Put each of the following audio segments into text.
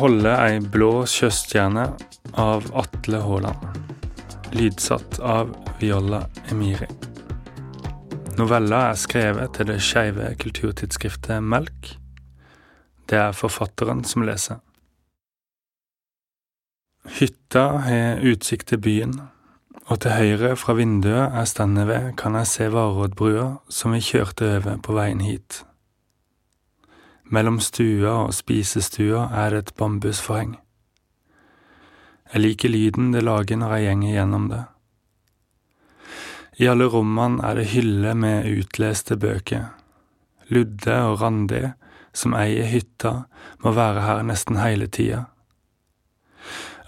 holde ei blå sjøstjerne av Atle Haaland. Lydsatt av Viola Emiri. Novella er skrevet til det skeive kulturtidsskriftet Melk. Det er forfatteren som leser. Hytta har utsikt til byen, og til høyre fra vinduet jeg stender ved, kan jeg se Varoddbrua som vi kjørte over på veien hit. Mellom stua og spisestua er det et bambusforheng. Jeg liker lyden det lager når jeg gjenger gjennom det. I alle rommene er det hyller med utleste bøker. Ludde og Randi, som eier hytta, må være her nesten hele tida.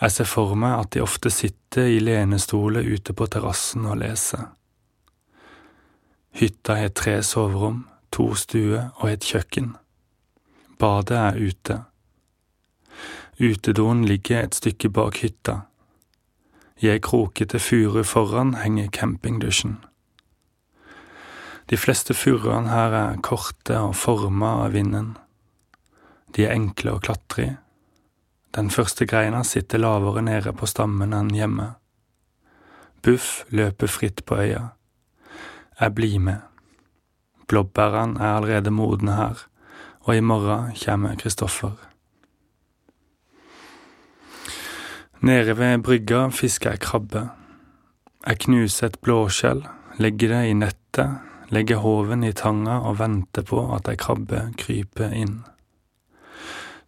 Jeg ser for meg at de ofte sitter i lenestoler ute på terrassen og leser. Hytta har tre soverom, to stuer og et kjøkken. Badet er ute. Utedoen ligger et stykke bak hytta. I ei krokete furu foran henger campingdusjen. De fleste furuene her er korte og forma av vinden. De er enkle å klatre i. Den første greina sitter lavere nede på stammen enn hjemme. Buff løper fritt på øya. Jeg blir med. Blåbærene er allerede modne her, og i morgen kommer Kristoffer. Nede ved brygga fisker jeg krabbe. Jeg knuser et blåskjell, legger det i nettet, legger hoven i tanga og venter på at ei krabbe kryper inn.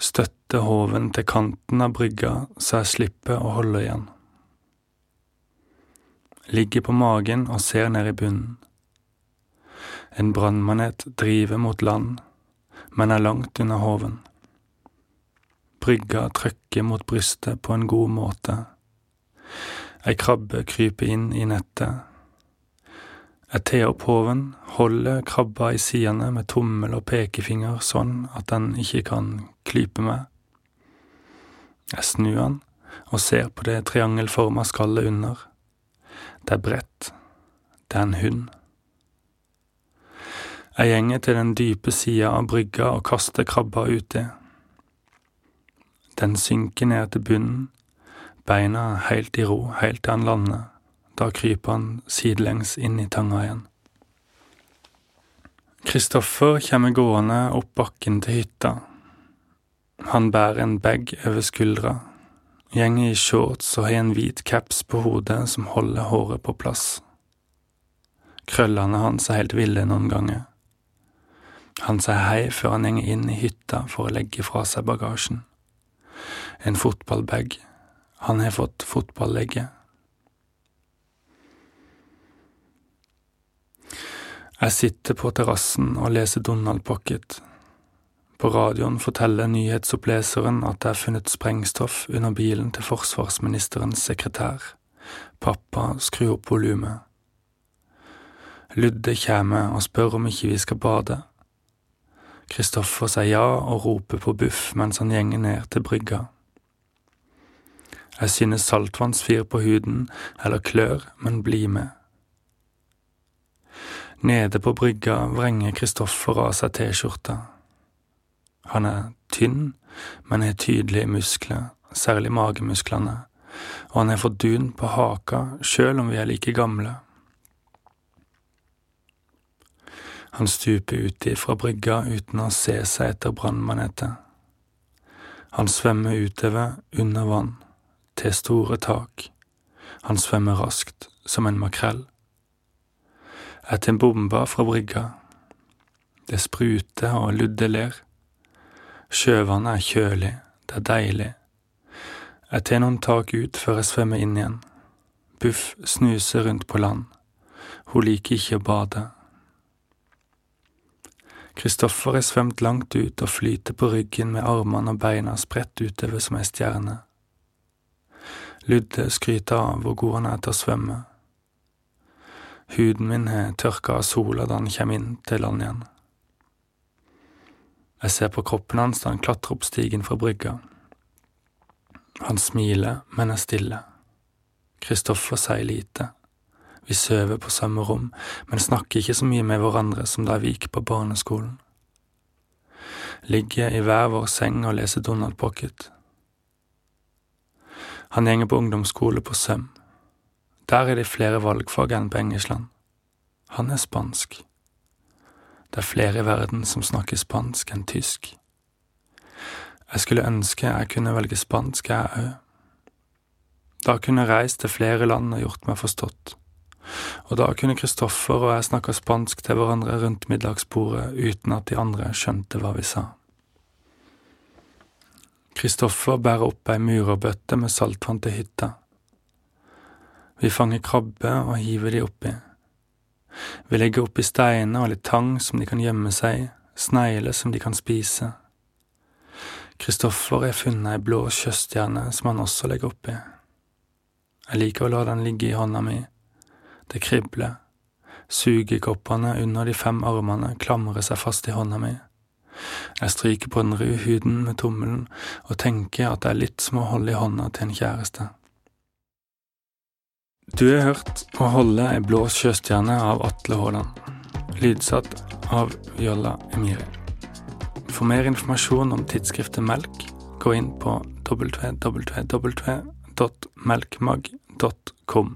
Støtter hoven til kanten av brygga så jeg slipper å holde igjen. Ligger på magen og ser ned i bunnen. En brannmanet driver mot land men er langt unna hoven. Brygga trykker mot brystet på en god måte. Ei krabbe kryper inn i nettet. Jeg te opp hoven, holder krabba i sidene med tommel og pekefinger sånn at den ikke kan klype meg. Jeg snur den og ser på det triangelforma skallet under. Det er bredt. Det er en hund. Jeg gjenger til den dype sida av brygga og kaster krabba uti. Den synker ned til bunnen, beina helt i ro helt til han lander. Da kryper han sidelengs inn i tanga igjen. Kristoffer kommer gående opp bakken til hytta. Han bærer en bag over skuldra, gjenger i shorts og har en hvit caps på hodet som holder håret på plass. Krøllene hans er helt ville noen ganger. Han sier hei før han går inn i hytta for å legge fra seg bagasjen. En fotballbag. Han har fått fotballegge. Jeg sitter på terrassen og leser Donald Pocket. På radioen forteller nyhetsoppleseren at det er funnet sprengstoff under bilen til forsvarsministerens sekretær. Pappa skrur opp volumet. Ludde kommer og spør om ikke vi skal bade. Kristoffer sier ja og roper på Buff mens han gjenger ned til brygga. Jeg synes saltvann svir på huden eller klør, men bli med. Nede på brygga vrenger Kristoffer av seg T-skjorta. Han er tynn, men har tydelige muskler, særlig magemusklene, og han har fått dun på haka sjøl om vi er like gamle. Han stuper uti fra brygga uten å se seg etter brannmanetet. Han svømmer utover, under vann, til store tak. Han svømmer raskt, som en makrell. Etter en bombe fra brygga. Det spruter og ludder ler. Sjøvannet er kjølig, det er deilig. Jeg tar noen tak ut før jeg svømmer inn igjen. Buff snuser rundt på land. Hun liker ikke å bade. Kristoffer er svømt langt ut og flyter på ryggen med armene og beina spredt utover som ei stjerne. Ludde skryter av hvor god han er til å svømme. Huden min har tørka av sola da han kommer inn til land igjen. Jeg ser på kroppen hans da han klatrer opp stigen fra brygga. Han smiler, men er stille. Kristoffer sier lite. Vi sover på samme rom, men snakker ikke så mye med hverandre som da vi gikk på barneskolen. Ligger i hver vår seng og leser Donald Pocket. Han gjenger på ungdomsskole på Søm. Der er det flere valgfag enn på Engesland. Han er spansk. Det er flere i verden som snakker spansk enn tysk. Jeg skulle ønske jeg kunne velge spansk, jeg òg. Da kunne jeg reist til flere land og gjort meg forstått. Og da kunne Kristoffer og jeg snakke spansk til hverandre rundt middagsbordet uten at de andre skjønte hva vi sa. Kristoffer bærer opp ei murerbøtte med saltvann til hytta. Vi fanger krabber og hiver de oppi. Vi legger oppi steiner og litt tang som de kan gjemme seg i, snegler som de kan spise. Kristoffer har funnet ei blå sjøstjerne som han også legger oppi. Jeg liker å la den ligge i hånda mi. Det kribler. Sugekoppene under de fem armene klamrer seg fast i hånda mi. Jeg stryker på den røde huden med tommelen og tenker at det er litt som å holde i hånda til en kjæreste. Du har hørt Å holde ei blå sjøstjerne av Atle Haaland, lydsatt av Viola Emiri. For mer informasjon om tidsskriftet Melk, gå inn på www.melkmag.com.